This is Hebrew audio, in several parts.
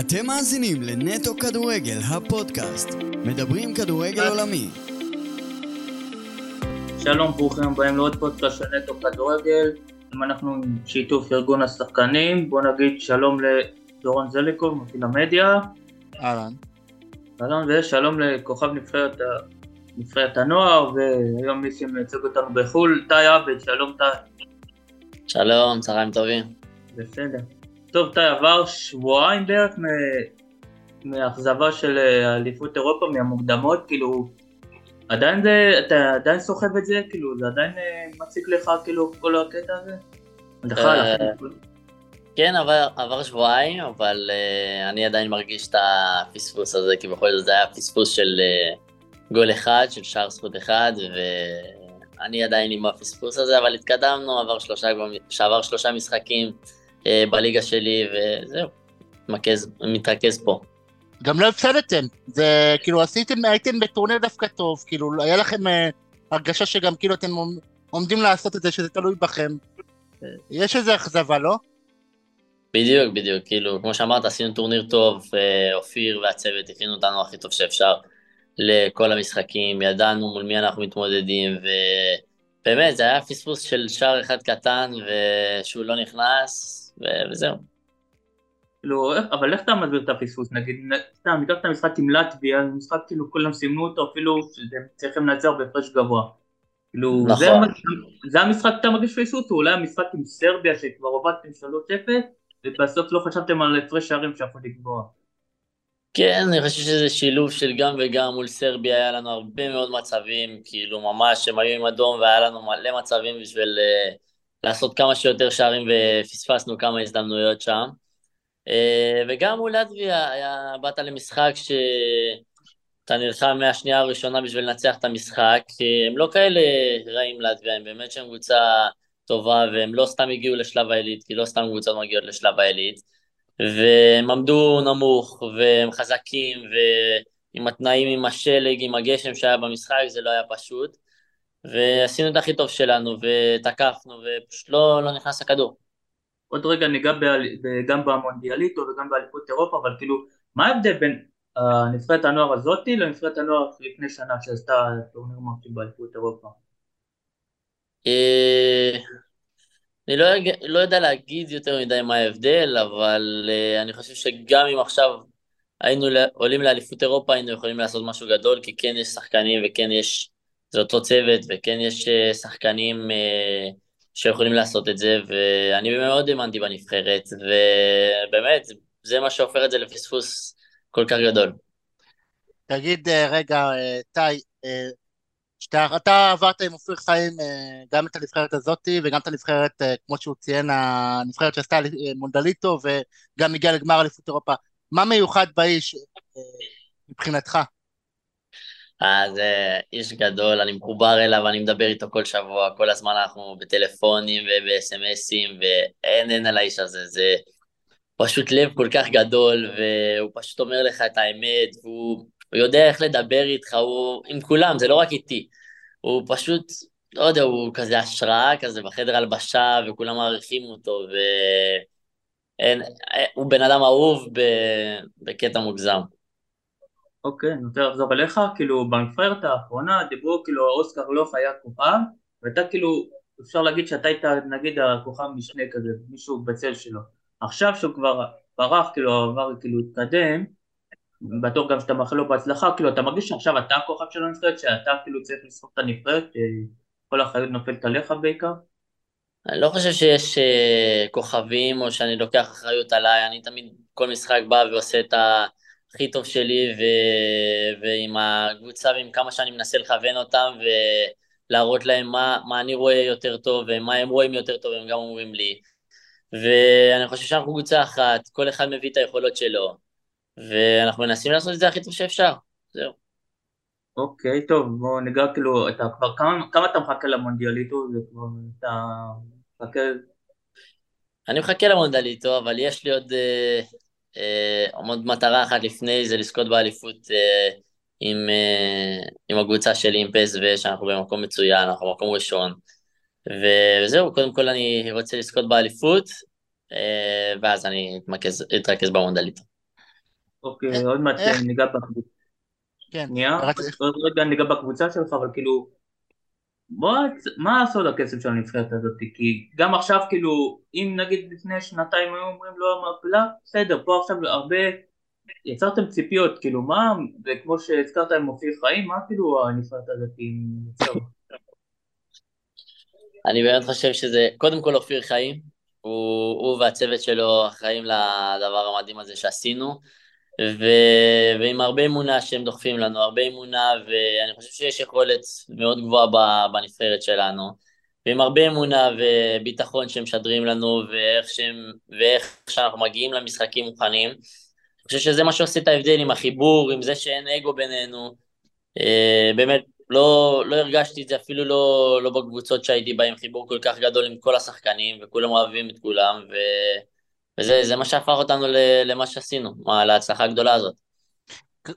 אתם מאזינים לנטו כדורגל, הפודקאסט. מדברים כדורגל עולמי. שלום, ברוכים הבאים לעוד פודקאסט של נטו כדורגל. אם אנחנו עם שיתוף ארגון השחקנים, בואו נגיד שלום לדורון זליקוב, מפעיל המדיה. אהלן. אהלן, ושלום לכוכב נבחרת, נבחרת הנוער, והיום מי שמייצג אותנו בחו"ל, טי עבד, שלום טי. שלום, צהריים טובים. בסדר. טוב, טי, עבר שבועיים בערך מאכזבה של אה, אליפות אירופה, מהמוקדמות, כאילו, עדיין זה, אתה עדיין סוחב את זה? כאילו, זה עדיין אה, מציג לך, כאילו, כל הקטע הזה? אה, כן, עבר, עבר שבועיים, אבל uh, אני עדיין מרגיש את הפספוס הזה, כי בכל זאת זה היה פספוס של uh, גול אחד, של שער זכות אחד, ואני עדיין עם הפספוס הזה, אבל התקדמנו, עבר שלושה, שעבר שלושה משחקים, בליגה שלי, וזהו, מתרכז, מתרכז פה. גם לא הפסדתם, זה כאילו עשיתם, הייתם בטורניר דווקא טוב, כאילו היה לכם אה, הרגשה שגם כאילו אתם עומדים לעשות את זה, שזה תלוי בכם. יש איזה אכזבה, לא? בדיוק, בדיוק, כאילו, כמו שאמרת, עשינו טורניר טוב, אה, אופיר והצוות הכינו אותנו הכי טוב שאפשר לכל המשחקים, ידענו מול מי אנחנו מתמודדים, ובאמת, זה היה פספוס של שער אחד קטן, ושהוא לא נכנס, וזהו. כאילו, אבל איך אתה מסביר את הפספוס? נגיד, סתם, ניקח את המשחק עם לטביה, משחק כאילו כולם סימנו אותו, אפילו שהם צריכים לנצח בהפרש גבוה. כאילו, נכון. זה, זה המשחק שאתה מרגיש פספוס, או אולי המשחק עם סרביה שכבר הובלתם 3-0, ובסוף לא חשבתם על הפרש שערים שיכול לקבוע. כן, אני חושב שזה שילוב של גם וגם מול סרביה, היה לנו הרבה מאוד מצבים, כאילו ממש הם היו עם אדום והיה לנו מלא מצבים בשביל uh, לעשות כמה שיותר שערים ופספסנו כמה הזדמנויות שם. אה, וגם מול לטביה, באת למשחק שאתה נלחם מהשנייה הראשונה בשביל לנצח את המשחק, הם לא כאלה רעים לטביה, הם באמת שהם קבוצה טובה, והם לא סתם הגיעו לשלב העילית, כי לא סתם קבוצות מגיעות לשלב העילית, והם עמדו נמוך, והם חזקים, ועם התנאים, עם השלג, עם הגשם שהיה במשחק, זה לא היה פשוט. ועשינו את הכי טוב שלנו, ותקפנו, ופשוט לא, לא נכנס הכדור. עוד רגע ניגע גם במונדיאליטו וגם באליפות אירופה, אבל כאילו, מה ההבדל בין uh, נבחרת הנוער הזאתי לנבחרת הנוער לפני שנה שעשתה טורניר מרשים באליפות אירופה? אה, אני לא, לא יודע להגיד יותר מדי מה ההבדל, אבל uh, אני חושב שגם אם עכשיו היינו עולים לאליפות אירופה, היינו יכולים לעשות משהו גדול, כי כן יש שחקנים וכן יש זה אותו צוות, וכן יש אה, שחקנים אה, שיכולים לעשות את זה, ואני מאוד האמנתי בנבחרת, ובאמת, זה מה שהופך את זה לפספוס כל כך גדול. תגיד אה, רגע, טי, שאתה עברת עם אופיר חיים גם את הנבחרת הזאתי וגם את הנבחרת, כמו שהוא ציין, הנבחרת שעשתה מונדליטו וגם הגיעה לגמר אליפות אירופה. מה מיוחד באיש מבחינתך? אז אה, איש גדול, אני מחובר אליו, אני מדבר איתו כל שבוע, כל הזמן אנחנו בטלפונים ובסמסים, ואין אין על האיש הזה, זה פשוט לב כל כך גדול, והוא פשוט אומר לך את האמת, והוא יודע איך לדבר איתך, הוא עם כולם, זה לא רק איתי, הוא פשוט, לא יודע, הוא כזה השראה כזה בחדר הלבשה, וכולם מעריכים אותו, והוא בן אדם אהוב בקטע מוגזם. אוקיי, אני רוצה לחזור אליך, כאילו בנבחרת האחרונה דיברו כאילו אוסקר לוף היה כוכב, ואתה כאילו, אפשר להגיד שאתה היית נגיד הכוכב משנה כזה, מישהו בצל שלו. עכשיו שהוא כבר ברח, כאילו עבר, כאילו התקדם, בטוח גם שאתה מאחל לו בהצלחה, כאילו אתה מרגיש שעכשיו אתה הכוכב של הנבחרת, שאתה כאילו צריך לסחוב את הנבחרת, כל האחריות נופלת עליך בעיקר? אני לא חושב שיש uh, כוכבים או שאני לוקח אחריות עליי, אני תמיד כל משחק בא ועושה את ה... הכי טוב שלי, ו... ועם הקבוצה ועם כמה שאני מנסה לכוון אותם, ולהראות להם מה, מה אני רואה יותר טוב, ומה הם רואים יותר טוב, הם גם אומרים לי. ואני חושב שאנחנו קבוצה אחת, כל אחד מביא את היכולות שלו, ואנחנו מנסים לעשות את זה הכי טוב שאפשר, זהו. אוקיי, okay, טוב, בואו ניגע כאילו, אתה כבר, כמה, כמה אתה מחכה למונדיאליטו? זה כבר, אתה מחכה... אני מחכה למונדיאליטו, אבל יש לי עוד uh, אה, עוד מטרה אחת לפני זה לזכות באליפות אה, עם, אה, עם הקבוצה שלי, עם פסו, שאנחנו במקום מצוין, אנחנו במקום ראשון. וזהו, קודם כל אני רוצה לזכות באליפות, ואז אני אתמקז, אתרכז במונדליטו. אוקיי, עוד מעט? ניגע בקבוצה. כן. שנייה, רצ- עוד רגע ניגע בקבוצה שלך, אבל כאילו, בוא, מה הסוד הכסף של הנבחרת הזאת? כי גם עכשיו, כאילו, אם נגיד לפני שנתיים היו אומרים לו המעפילה, בסדר, פה עכשיו הרבה, יצרתם ציפיות, כאילו, מה, וכמו שהזכרת עם אופיר חיים, מה כאילו הנבחרת הזאת יוצר? אני באמת חושב שזה, קודם כל אופיר חיים, הוא, הוא והצוות שלו אחראים לדבר המדהים הזה שעשינו, ו, ועם הרבה אמונה שהם דוחפים לנו, הרבה אמונה, ואני חושב שיש יכולת מאוד גבוהה בנבחרת שלנו, ועם הרבה אמונה וביטחון שהם משדרים לנו, ואיך, שהם, ואיך שאנחנו מגיעים למשחקים מוכנים. אני חושב שזה מה שעושה את ההבדל עם החיבור, עם זה שאין אגו בינינו. אה, באמת, לא, לא הרגשתי את זה אפילו לא, לא בקבוצות שהייתי בהן, חיבור כל כך גדול עם כל השחקנים, וכולם אוהבים את כולם, ו, וזה זה מה שהפך אותנו למה שעשינו, מה, להצלחה הגדולה הזאת.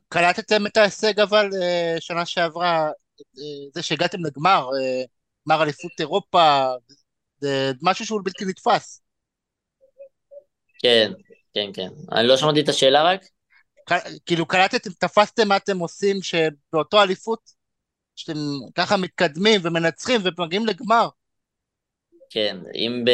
קלטתם את ההישג אבל אה, שנה שעברה, אה, זה שהגעתם לגמר, אה, גמר אליפות אירופה, זה משהו שהוא בלתי נתפס. כן, כן, כן. אני לא שמעתי את השאלה רק? כאילו קלטתם, תפסתם מה אתם עושים שבאותו אליפות, שאתם ככה מתקדמים ומנצחים ומגיעים לגמר. כן, אם ב...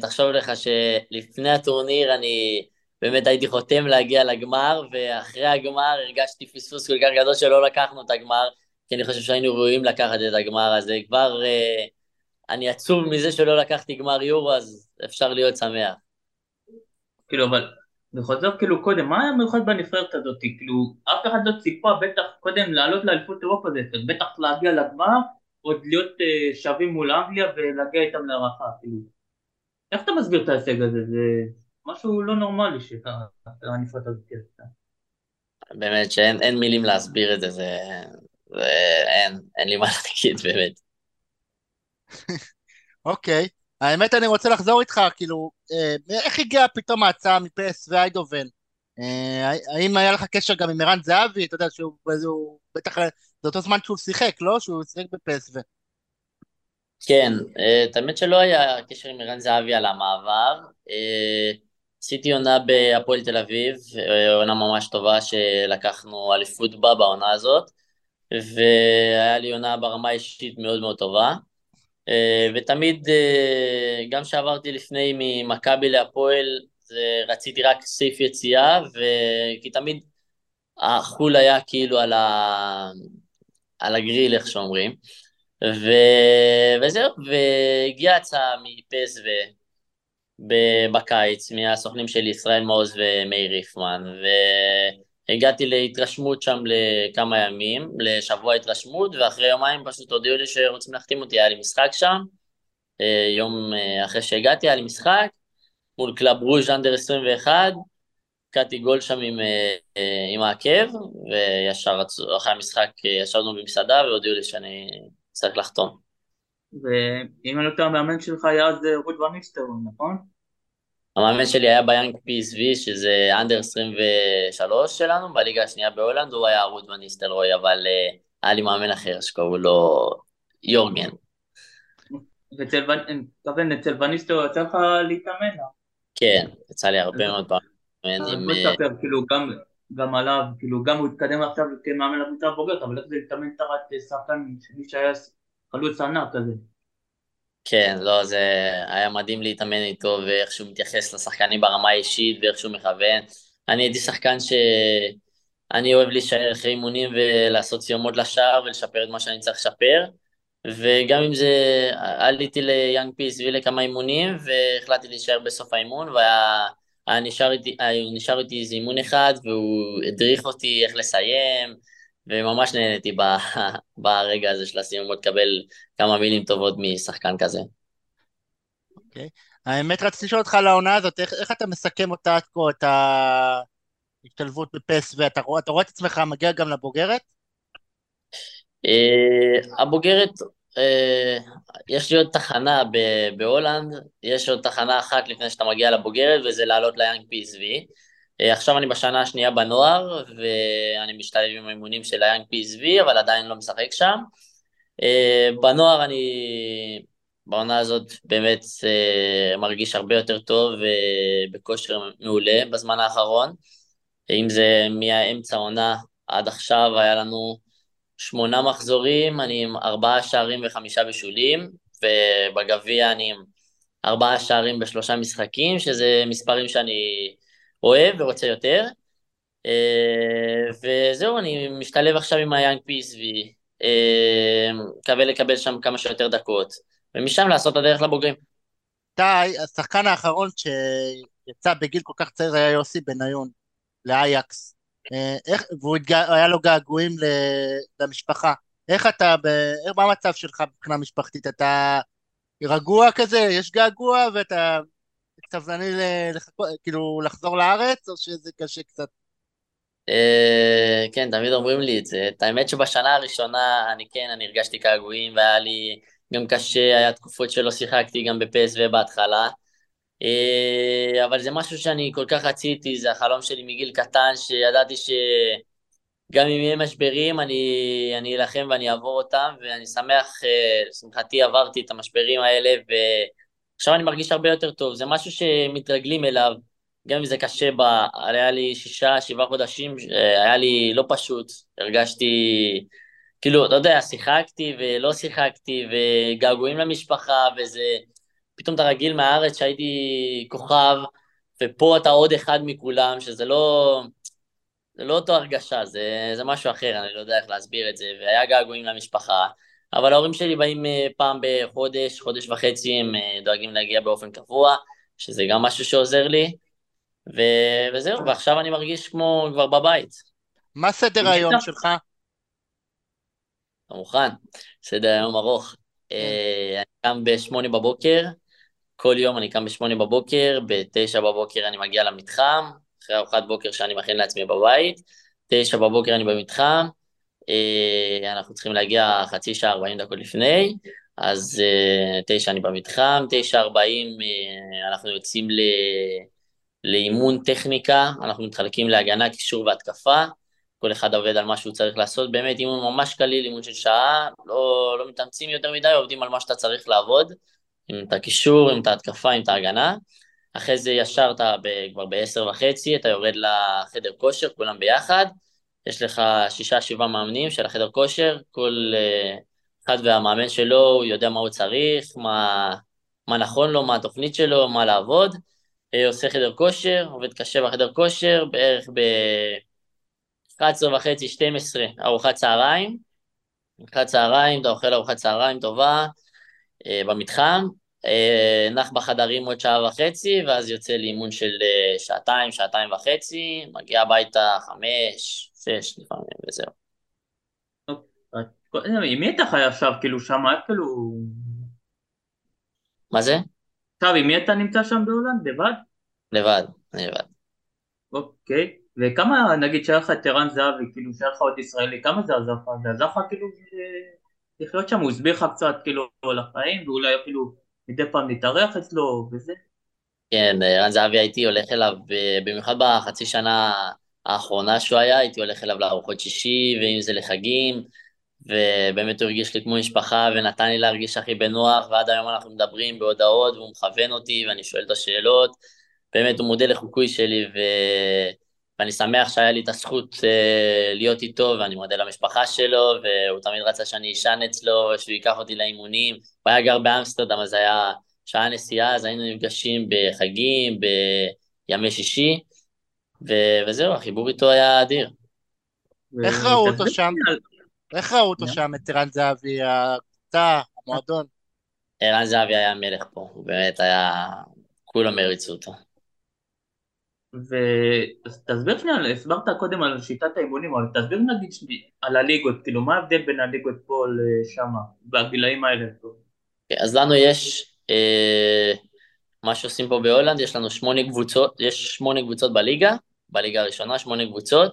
תחשוב לך שלפני הטורניר אני באמת הייתי חותם להגיע לגמר, ואחרי הגמר הרגשתי פספוס כל כך גדול שלא לקחנו את הגמר, כי אני חושב שהיינו ראויים לקחת את הגמר הזה. כבר אה, אני עצוב מזה שלא לקחתי גמר יורו, אז אפשר להיות שמח. כאילו, אבל בכל זאת, כאילו, קודם, מה היה מיוחד בנבחרת הזאת? כאילו, אף אחד לא ציפה, בטח, קודם לעלות לאליפות אירופה זה, בטח להגיע לגמר, עוד להיות אה, שווים מול אנגליה ולהגיע איתם להערכה, כאילו. איך אתה מסביר את ההישג הזה? זה משהו לא נורמלי שהנבחרת הזאת עשתה. באמת שאין אין מילים להסביר את זה, זה... זה אין, אין לי מה להגיד, באמת. אוקיי. האמת אני רוצה לחזור איתך, כאילו, אה, איך הגיעה פתאום ההצעה מפס ואיידובן? אה, האם היה לך קשר גם עם ערן זהבי? אתה יודע שהוא הוא, בטח, זה אותו זמן שהוא שיחק, לא? שהוא שיחק בפס ו... כן, אה, את האמת שלא היה קשר עם ערן זהבי על המעבר. אה, עשיתי עונה בהפועל תל אביב, עונה ממש טובה שלקחנו אליפות בה בעונה הזאת, והיה לי עונה ברמה האישית מאוד מאוד טובה. ותמיד, גם כשעברתי לפני ממכבי להפועל, רציתי רק סעיף יציאה, כי תמיד החול היה כאילו על, ה... על הגריל, איך שאומרים. ו... וזהו, והגיעה הצעה מפס ו... בקיץ, מהסוכנים של ישראל מעוז ומאיר ריפמן, והגעתי להתרשמות שם לכמה ימים, לשבוע התרשמות, ואחרי יומיים פשוט הודיעו לי שרוצים להחתים אותי, היה לי משחק שם, יום אחרי שהגעתי היה לי משחק, מול קלאב ברוז' under 21, הבקעתי גול שם עם, עם העקב, וישר אחרי המשחק ישבנו במסעדה והודיעו לי שאני צריך לחתום. ואם אני לא טועה, המאמן שלך היה אז רוד ואן ניסטלרוי, נכון? המאמן שלי היה ביאנג PSV, שזה אנדר 23 שלנו, בליגה השנייה בהולנד, הוא היה רות וניסטלרוי, אבל uh, היה לי מאמן אחר שקראו לו יורגן. ואצל אצל וניסטלרוי יצא לך להתאמן? כן, יצא לי הרבה מאוד פעמים. אז בוא תספר, כאילו, גם... גם עליו, כאילו גם הוא התקדם עכשיו כמאמן לקבוצה הבוגרת, אבל איך זה להתאמן תחת שחקן מי שהיה חלוץ ענק כזה. כן, לא, זה היה מדהים להתאמן איתו, ואיך שהוא מתייחס לשחקנים ברמה האישית, ואיך שהוא מכוון. אני הייתי שחקן שאני אוהב להישאר אחרי אימונים ולעשות סיומות לשער ולשפר את מה שאני צריך לשפר. וגם אם זה, עליתי ליאנג פיס לכמה אימונים, והחלטתי להישאר בסוף האימון, והיה... היה נשאר איתי, נשאר איתי איזה אימון אחד, והוא הדריך אותי איך לסיים, וממש נהניתי ב, ברגע הזה של הסיום, לקבל כמה מילים טובות משחקן כזה. אוקיי. Okay. האמת רציתי לשאול אותך על העונה הזאת, איך, איך אתה מסכם אותה עד כה, את ההשתלבות בפס, ואתה רואה, רואה את עצמך מגיע גם לבוגרת? Uh, הבוגרת יש לי עוד תחנה בהולנד, יש עוד תחנה אחת לפני שאתה מגיע לבוגרת, וזה לעלות ליאנג PSV. עכשיו אני בשנה השנייה בנוער, ואני משתלב עם האימונים של היאנג PSV, אבל עדיין לא משחק שם. בנוער אני, בעונה הזאת באמת מרגיש הרבה יותר טוב ובכושר מעולה בזמן האחרון. אם זה מהאמצע העונה עד עכשיו, היה לנו שמונה מחזורים, אני עם ארבעה שערים וחמישה בישולים, ובגביע אני עם ארבעה שערים בשלושה משחקים, שזה מספרים שאני אוהב ורוצה יותר. אה, וזהו, אני משתלב עכשיו עם היאנג פיסבי, אה, מקווה לקבל שם כמה שיותר דקות, ומשם לעשות את הדרך לבוגרים. איתי, השחקן האחרון שיצא בגיל כל כך צעיר היה יוסי בניון, לאייקס. אה, איך, והוא התגע, היה לו געגועים למשפחה. איך אתה, ב, מה המצב שלך מבחינה משפחתית? אתה רגוע כזה, יש געגוע ואתה סבלני כאילו לחזור לארץ, או שזה קשה קצת? אה, כן, תמיד אומרים לי את זה. את האמת שבשנה הראשונה, אני כן, אני הרגשתי געגועים, והיה לי גם קשה, היה תקופות שלא שיחקתי גם בפסו בהתחלה. אה, אבל זה משהו שאני כל כך רציתי, זה החלום שלי מגיל קטן, שידעתי שגם אם יהיה משברים, אני, אני אלחם ואני אעבור אותם, ואני שמח, אה, לשמחתי עברתי את המשברים האלה, ועכשיו אני מרגיש הרבה יותר טוב. זה משהו שמתרגלים אליו. גם אם זה קשה, ב... היה לי שישה, שבעה חודשים, אה, היה לי לא פשוט, הרגשתי, כאילו, אתה יודע, שיחקתי ולא שיחקתי, וגעגועים למשפחה, וזה, פתאום אתה רגיל מהארץ שהייתי כוכב, ופה אתה עוד אחד מכולם, שזה לא, זה לא אותו הרגשה, זה, זה משהו אחר, אני לא יודע איך להסביר את זה, והיה געגועים למשפחה, אבל ההורים שלי באים אה, פעם בחודש, חודש וחצי, הם אה, דואגים להגיע באופן קבוע, שזה גם משהו שעוזר לי, ו... וזהו, ועכשיו אני מרגיש כמו כבר בבית. מה סדר היום שלך? אתה מוכן? סדר היום ארוך. כן. אה, אני קם בשמונה בבוקר, כל יום אני קם בשמונה בבוקר, בתשע בבוקר אני מגיע למתחם, אחרי ארוחת בוקר שאני מכין לעצמי בבית, תשע בבוקר אני במתחם, אה, אנחנו צריכים להגיע חצי שעה, ארבעים דקות לפני, אז אה, תשע אני במתחם, תשע ארבעים אנחנו יוצאים ל... לאימון טכניקה, אנחנו מתחלקים להגנה, קישור והתקפה, כל אחד עובד על מה שהוא צריך לעשות, באמת אימון ממש קליל, אימון של שעה, לא, לא מתאמצים יותר מדי, עובדים על מה שאתה צריך לעבוד, אם את הקישור, אם את ההתקפה, אם את ההגנה, אחרי זה ישר אתה ב, כבר בעשר וחצי, אתה יורד לחדר כושר, כולם ביחד, יש לך שישה, שבעה מאמנים של החדר כושר, כל uh, אחד והמאמן שלו, הוא יודע מה הוא צריך, מה, מה נכון לו, מה התוכנית שלו, מה לעבוד, אה, עושה חדר כושר, עובד קשה בחדר כושר, בערך ב-11 וחצי, 12, ארוחת צהריים. ארוחת צהריים, אתה אוכל ארוחת צהריים טובה. אה, במתחם, אה, נח בחדרים עוד שעה וחצי, ואז יוצא לאימון של שעתיים, שעתיים וחצי, מגיע הביתה חמש, שש לפעמים, וזהו. עם מי אתה חי עכשיו, כאילו, שם, כאילו... מה זה? עכשיו, עם מי אתה נמצא שם בהולנד? לבד? לבד, לבד. אוקיי, וכמה, נגיד, שהיה לך את ערן זהבי, כאילו, שהיה לך עוד ישראלי, כמה זה עזר לך? זה עזר לך כאילו לחיות שם? הוא הסביר לך קצת כאילו על החיים, ואולי אפילו מדי פעם להתארח אצלו וזה? כן, ערן זהבי הייתי הולך אליו, במיוחד בחצי שנה האחרונה שהוא היה, הייתי הולך אליו לארוחות שישי, ואם זה לחגים, ובאמת הוא הרגיש לי כמו משפחה ונתן לי להרגיש הכי בנוח, ועד היום אנחנו מדברים בהודעות והוא מכוון אותי ואני שואל את השאלות. באמת הוא מודל לחוקוי שלי ו... ואני שמח שהיה לי את הזכות uh, להיות איתו ואני מודה למשפחה שלו והוא תמיד רצה שאני אשן אצלו, שהוא ייקח אותי לאימונים. הוא היה גר באמסטרדם אז היה שעה נסיעה, אז היינו נפגשים בחגים, בימי שישי, ו... וזהו, החיבור איתו היה אדיר. איך ראו אותו שם? איך ראו אותו שם, את ערן זהבי, הקבוצה, המועדון? ערן זהבי היה מלך פה, הוא באמת היה... כולם הריצו אותו. ותסביר שנייה, הסברת קודם על שיטת האימונים, אבל תסביר נגיד על הליגות, כאילו מה ההבדל בין הליגות פה לשמה, בגילאים האלה? Okay, אז לנו יש, אה, מה שעושים פה בהולנד, יש לנו שמונה קבוצות, יש שמונה קבוצות בליגה, בליגה הראשונה, שמונה קבוצות,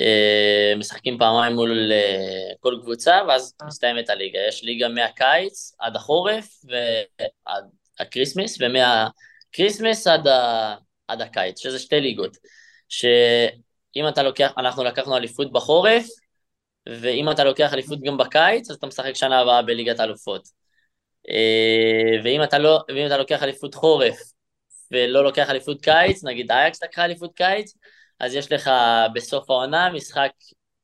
אה, משחקים פעמיים מול אה, כל קבוצה, ואז מסתיימת הליגה. יש ליגה מהקיץ עד החורף, ועד ה Christmas, ומה Christmas עד, ה... עד הקיץ, שזה שתי ליגות. שאם אתה לוקח, אנחנו לקחנו אליפות בחורף, ואם אתה לוקח אליפות גם בקיץ, אז אתה משחק שנה הבאה בליגת האלופות. אה, ואם אתה, לא, ואם אתה לוקח אליפות חורף ולא לוקח אליפות קיץ, נגיד אייקס לקחה אליפות קיץ, אז יש לך בסוף העונה משחק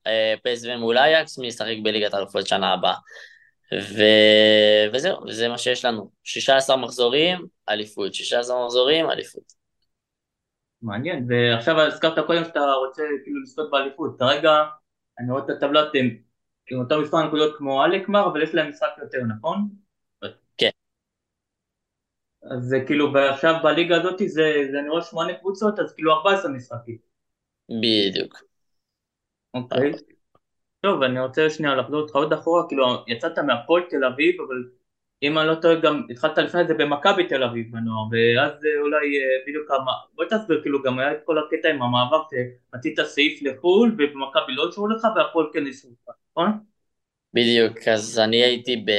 אה, פסו מול אייקס, מי ישחק בליגת האלופות שנה הבאה. ו... וזהו, זה מה שיש לנו. 16 מחזורים, אליפות. 16 מחזורים, אליפות. מעניין, ועכשיו הזכרת קודם שאתה רוצה כאילו לזכות באליפות, כרגע אני רואה את הטבלת עם, עם אותו מספר נקודות כמו אלקמר, אבל יש להם משחק יותר, נכון? כן. אז זה כאילו, ועכשיו בליגה הזאת זה, זה אני רואה שמונה קבוצות, אז כאילו 14 משחקים. בדיוק. אוקיי. טוב, אני רוצה שנייה לחזור אותך עוד אחורה, כאילו יצאת מהפועל תל אביב, אבל אם אני לא טועה גם התחלת לפני זה במכבי תל אביב בנוער, ואז אולי אה, בדיוק כמה, בואי תסביר, כאילו גם היה את כל הקטע עם המעבר שרצית סעיף לחו"ל ובמכבי לא אישרו לך והפועל כן אישרו לך, נכון? בדיוק, אז אני הייתי ב...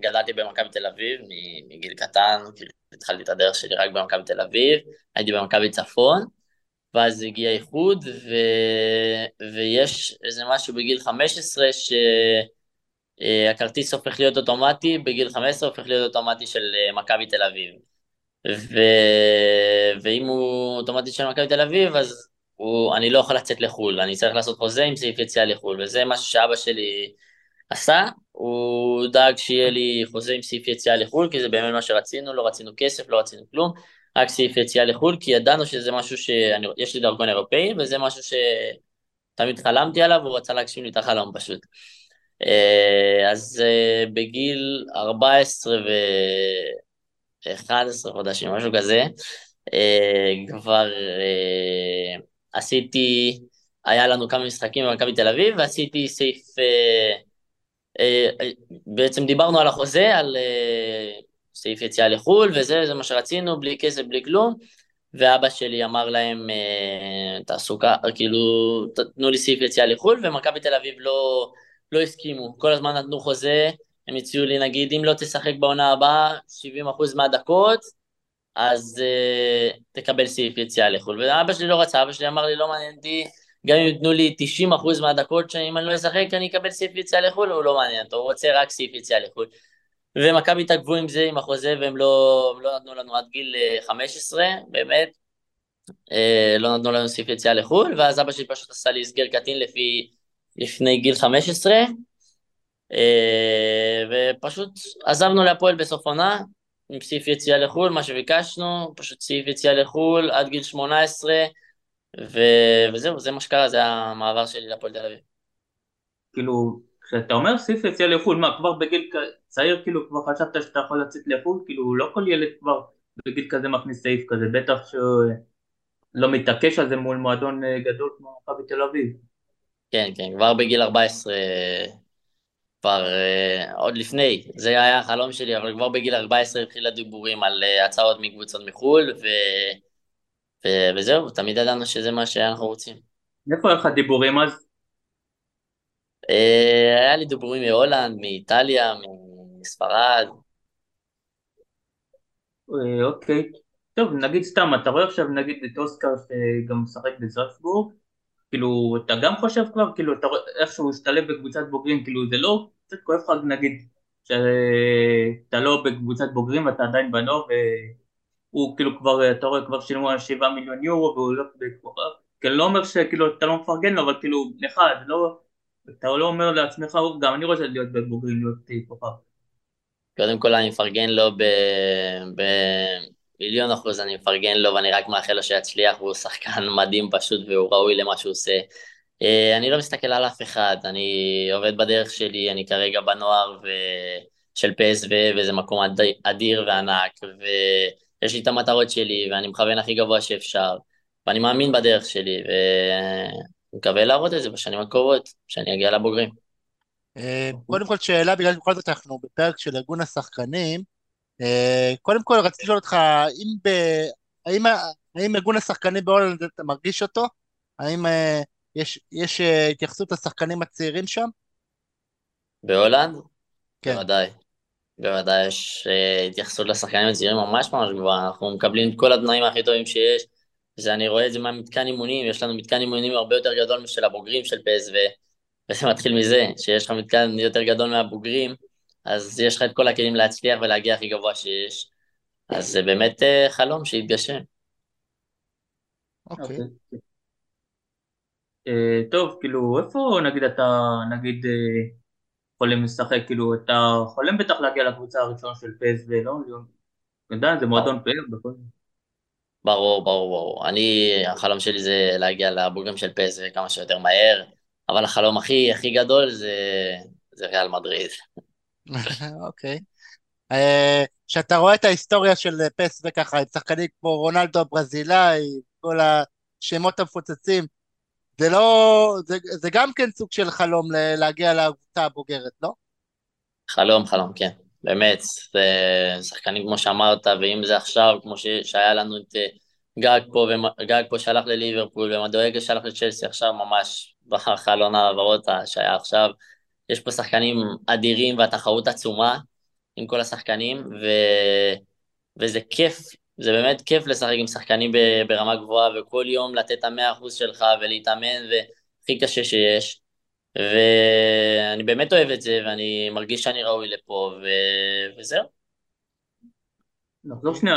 גדלתי במכבי תל אביב מגיל קטן, כאילו התחלתי את הדרך שלי רק במכבי תל אביב, הייתי במכבי צפון, ואז הגיע איחוד, ו... ויש איזה משהו בגיל 15 שהכרטיס הופך להיות אוטומטי, בגיל 15 הופך להיות אוטומטי של אה, מכבי תל אביב. ו... ואם הוא אוטומטי של מכבי תל אביב, אז הוא... אני לא יכול לצאת לחו"ל, אני צריך לעשות חוזה עם סעיף יציאה לחו"ל, וזה משהו שאבא שלי עשה, הוא דאג שיהיה לי חוזה עם סעיף יציאה לחו"ל, כי זה באמת מה שרצינו, לא רצינו כסף, לא רצינו כלום. רק סעיף יציאה לחו"ל, כי ידענו שזה משהו שיש לי דרכון אירופאי, וזה משהו שתמיד חלמתי עליו, והוא רצה להגשים לי את החלום פשוט. אה, אז אה, בגיל 14 ו-11 חודשים, משהו כזה, אה, כבר עשיתי, היה לנו כמה משחקים במכבי תל אביב, ועשיתי סעיף, בעצם דיברנו על החוזה, על סעיף יציאה לחו"ל, וזה, זה מה שרצינו, בלי כסף, בלי כלום. ואבא שלי אמר להם, תעסוקה, כאילו, תנו לי סעיף יציאה לחו"ל, ומכבי תל אביב לא, לא הסכימו. כל הזמן נתנו חוזה, הם הציעו לי, נגיד, אם לא תשחק בעונה הבאה 70% מהדקות, אז uh, תקבל סעיף יציאה לחו"ל. ואבא שלי לא רצה, אבא שלי אמר לי, לא מעניין אותי, גם אם יתנו לי 90% מהדקות, שאם אני לא אשחק אני אקבל סעיף יציאה לחו"ל, הוא לא מעניין אותו, הוא רוצה רק סעיף יציאה לחו"ל. ומכבי התעכבו עם זה, עם החוזה, והם לא, לא נתנו לנו עד גיל 15, אה, באמת. אה, לא נתנו לנו סעיף יציאה לחו"ל, ואז אבא שלי פשוט עשה לי הסגר קטין לפי, לפני גיל 15, אה, ופשוט עזבנו להפועל בסוף עונה, עם סעיף יציאה לחו"ל, מה שביקשנו, פשוט סעיף יציאה לחו"ל עד גיל 18, ו... וזהו, זה מה שקרה, זה המעבר שלי להפועל תל אביב. כאילו, כשאתה אומר סעיף יציאה לחו"ל, מה, כבר בגיל צעיר כאילו כבר חשבת שאתה יכול לצאת לחו"ל? כאילו לא כל ילד כבר בגיל כזה מכניס סעיף כזה, בטח שהוא לא מתעקש על זה מול מועדון אה, גדול כמו מכבי תל אביב. כן, כן, כבר בגיל 14, כבר uh, עוד לפני, זה היה החלום שלי, אבל כבר בגיל 14 התחיל הדיבורים על uh, הצעות מקבוצות מחו"ל, ו... ו... וזהו, תמיד ידענו שזה מה שאנחנו רוצים. איפה היו לך דיבורים אז? אה, היה לי דיבורים מהולנד, מאיטליה, מספרד. אוקיי. טוב, נגיד סתם, אתה רואה עכשיו נגיד את אוסקר שגם משחק בזלצבורג, כאילו, אתה גם חושב כבר, כאילו, אתה רואה איך שהוא השתלב בקבוצת בוגרים, כאילו, זה לא קצת כואב לך נגיד, שאתה לא בקבוצת בוגרים ואתה עדיין בנוער, והוא כאילו כבר, אתה רואה, כבר שילמו על 7 מיליון יורו, והוא לא בכוכב, כאילו, לא אומר שכאילו, אתה לא מפרגן לו, אבל כאילו, לך, זה לא... אתה לא אומר לעצמך, גם אני רוצה להיות בבוגרים, להיות כוכב. קודם כל אני מפרגן לו במיליון אחוז, אני מפרגן לו ואני רק מאחל לו שיצליח, והוא שחקן מדהים פשוט והוא ראוי למה שהוא עושה. אה, אני לא מסתכל על אף אחד, אני עובד בדרך שלי, אני כרגע בנוער ו... של פסו, וזה מקום אדיר וענק, ויש לי את המטרות שלי, ואני מכוון הכי גבוה שאפשר, ואני מאמין בדרך שלי, מקווה להראות את זה בשנים הקרובות, כשאני אגיע לבוגרים. אה, קודם כל שאלה, בגלל שבכל זאת אנחנו בפרק של ארגון השחקנים, קודם כל רציתי לשאול אותך, האם, ב... האם, האם ארגון השחקנים בהולנד אתה מרגיש אותו? האם אה, יש, יש התייחסות לשחקנים הצעירים שם? בהולנד? כן. בוודאי. בוודאי יש התייחסות לשחקנים הצעירים ממש ממש גבוהה, אנחנו מקבלים את כל התנאים הכי טובים שיש, זה אני רואה את זה מהמתקן אימונים, יש לנו מתקן אימונים הרבה יותר גדול משל הבוגרים של פ.ס.וו, וזה מתחיל מזה, שיש לך מתקן יותר גדול מהבוגרים, אז יש לך את כל הכלים להצליח ולהגיע הכי גבוה שיש. אז זה באמת uh, חלום שהתגשם. אוקיי. Okay. אה, טוב, כאילו, איפה נגיד אתה, נגיד, אה, חולם לשחק, כאילו, אתה חולם בטח להגיע לקבוצה הראשונה של פסו, לא? אתה יודע, זה מועדון פאר בכל זאת. ברור, ברור, ברור. אני, החלום שלי זה להגיע לבוגרים של פסו כמה שיותר מהר, אבל החלום הכי הכי גדול זה, זה ריאל מדריד. אוקיי. אה, כשאתה רואה את ההיסטוריה של פס וככה, עם שחקנים כמו רונלדו הברזילאי, כל השמות המפוצצים, זה לא, זה, זה גם כן סוג של חלום להגיע לקבוצה הבוגרת, לא? חלום, חלום, כן. באמת, זה שחקנים כמו שאמרת, ואם זה עכשיו, כמו ש, שהיה לנו את אה, גג פה, וגג פה שהלך לליברפול, ומדואגה שהלך לצ'לסי עכשיו ממש בחלון העברות שהיה עכשיו. יש פה שחקנים אדירים והתחרות עצומה עם כל השחקנים, ו... וזה כיף, זה באמת כיף לשחק עם שחקנים ברמה גבוהה, וכל יום לתת את המאה אחוז שלך ולהתאמן, והכי קשה שיש. ואני באמת אוהב את זה, ואני מרגיש שאני ראוי לפה, ו... וזהו. נחזור שנייה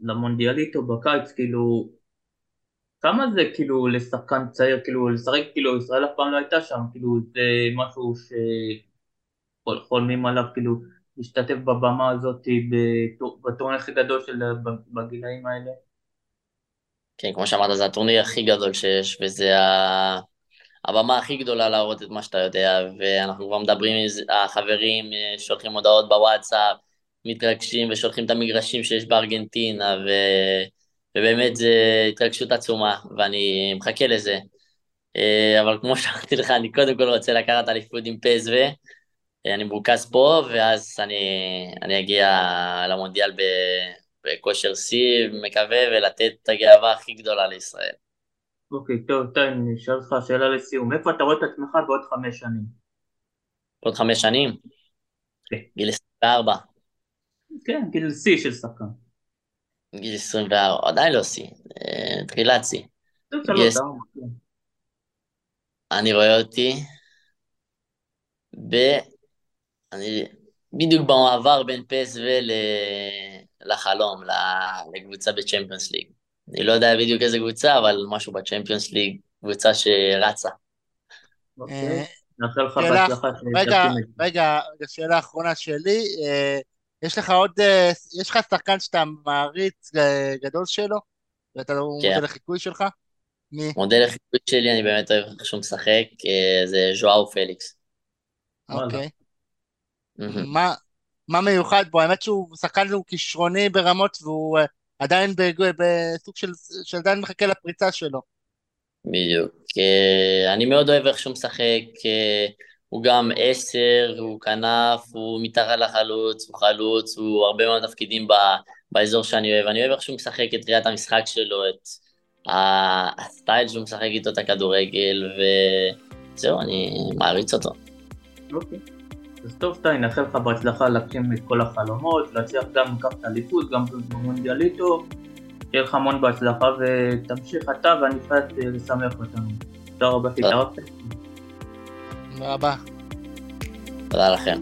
למונדיאליטו בקיץ, כאילו, כמה זה כאילו לשחקן צעיר, כאילו לשחק, כאילו ישראל אף פעם לא הייתה שם, כאילו זה משהו שחולמים עליו, כאילו להשתתף בבמה הזאת בטורניר הכי גדול של בגילאים האלה. כן, כמו שאמרת, זה הטורניר הכי גדול שיש, וזה ה... הבמה הכי גדולה להראות את מה שאתה יודע, ואנחנו כבר מדברים עם החברים, שולחים הודעות בוואטסאפ, מתרגשים ושולחים את המגרשים שיש בארגנטינה, ו... ובאמת זו התרגשות עצומה, ואני מחכה לזה. אה, אבל כמו שאמרתי לך, אני קודם כל רוצה לקחת אליפות עם פסו, אני מרוכז פה, ואז אני, אני אגיע למונדיאל בכושר שיא, מקווה, ולתת את הגאווה הכי גדולה לישראל. אוקיי, טוב, טוב, אני אשאל אותך שאלה לסיום. איפה אתה רואה את עצמך בעוד חמש שנים? עוד חמש שנים? כן. גיל 24. כן, גיל שיא של שחקן. גיל 24, עדיין לא שיא, אה, תחילת שיא. כן. אני רואה אותי ב... אני בדיוק במעבר בין פס לחלום, לקבוצה בצ'מפיונס ליג. אני לא יודע בדיוק איזה קבוצה, אבל משהו בצ'מפיונס ליג, קבוצה שרצה. אוקיי. רגע, רגע, שאלה אחרונה שלי. יש לך עוד, אה, יש לך שחקן שאתה מעריץ אה, גדול שלו? ואתה לא כן. מודל לחיקוי שלך? מי? מודל לחיקוי שלי, אני באמת אוהב איך שהוא משחק, אה, זה ז'ואאו פליקס. אוקיי. מה, מה מיוחד בו? האמת שהוא שחקן הוא כישרוני ברמות והוא עדיין בסוג של, שעדיין מחכה לפריצה שלו. בדיוק. אני מאוד אוהב איך שהוא משחק. הוא גם עשר, הוא כנף, הוא מתחת לחלוץ, הוא חלוץ, הוא הרבה מאוד תפקידים ב, באזור שאני אוהב. אני אוהב איך שהוא משחק את ראיית המשחק שלו, את הסטייל שהוא משחק איתו את הכדורגל, וזהו, אני מעריץ אותו. אוקיי. אז טוב, טי, נאחל לך בהצלחה להגשים את כל החלומות, להצליח גם לקחת אליפות, גם במונדיאליטו. שיהיה לך המון בהצלחה ותמשיך אתה והנבחרת לשמח אותנו. תודה רבה שהתערבת. תודה רבה. תודה לכם.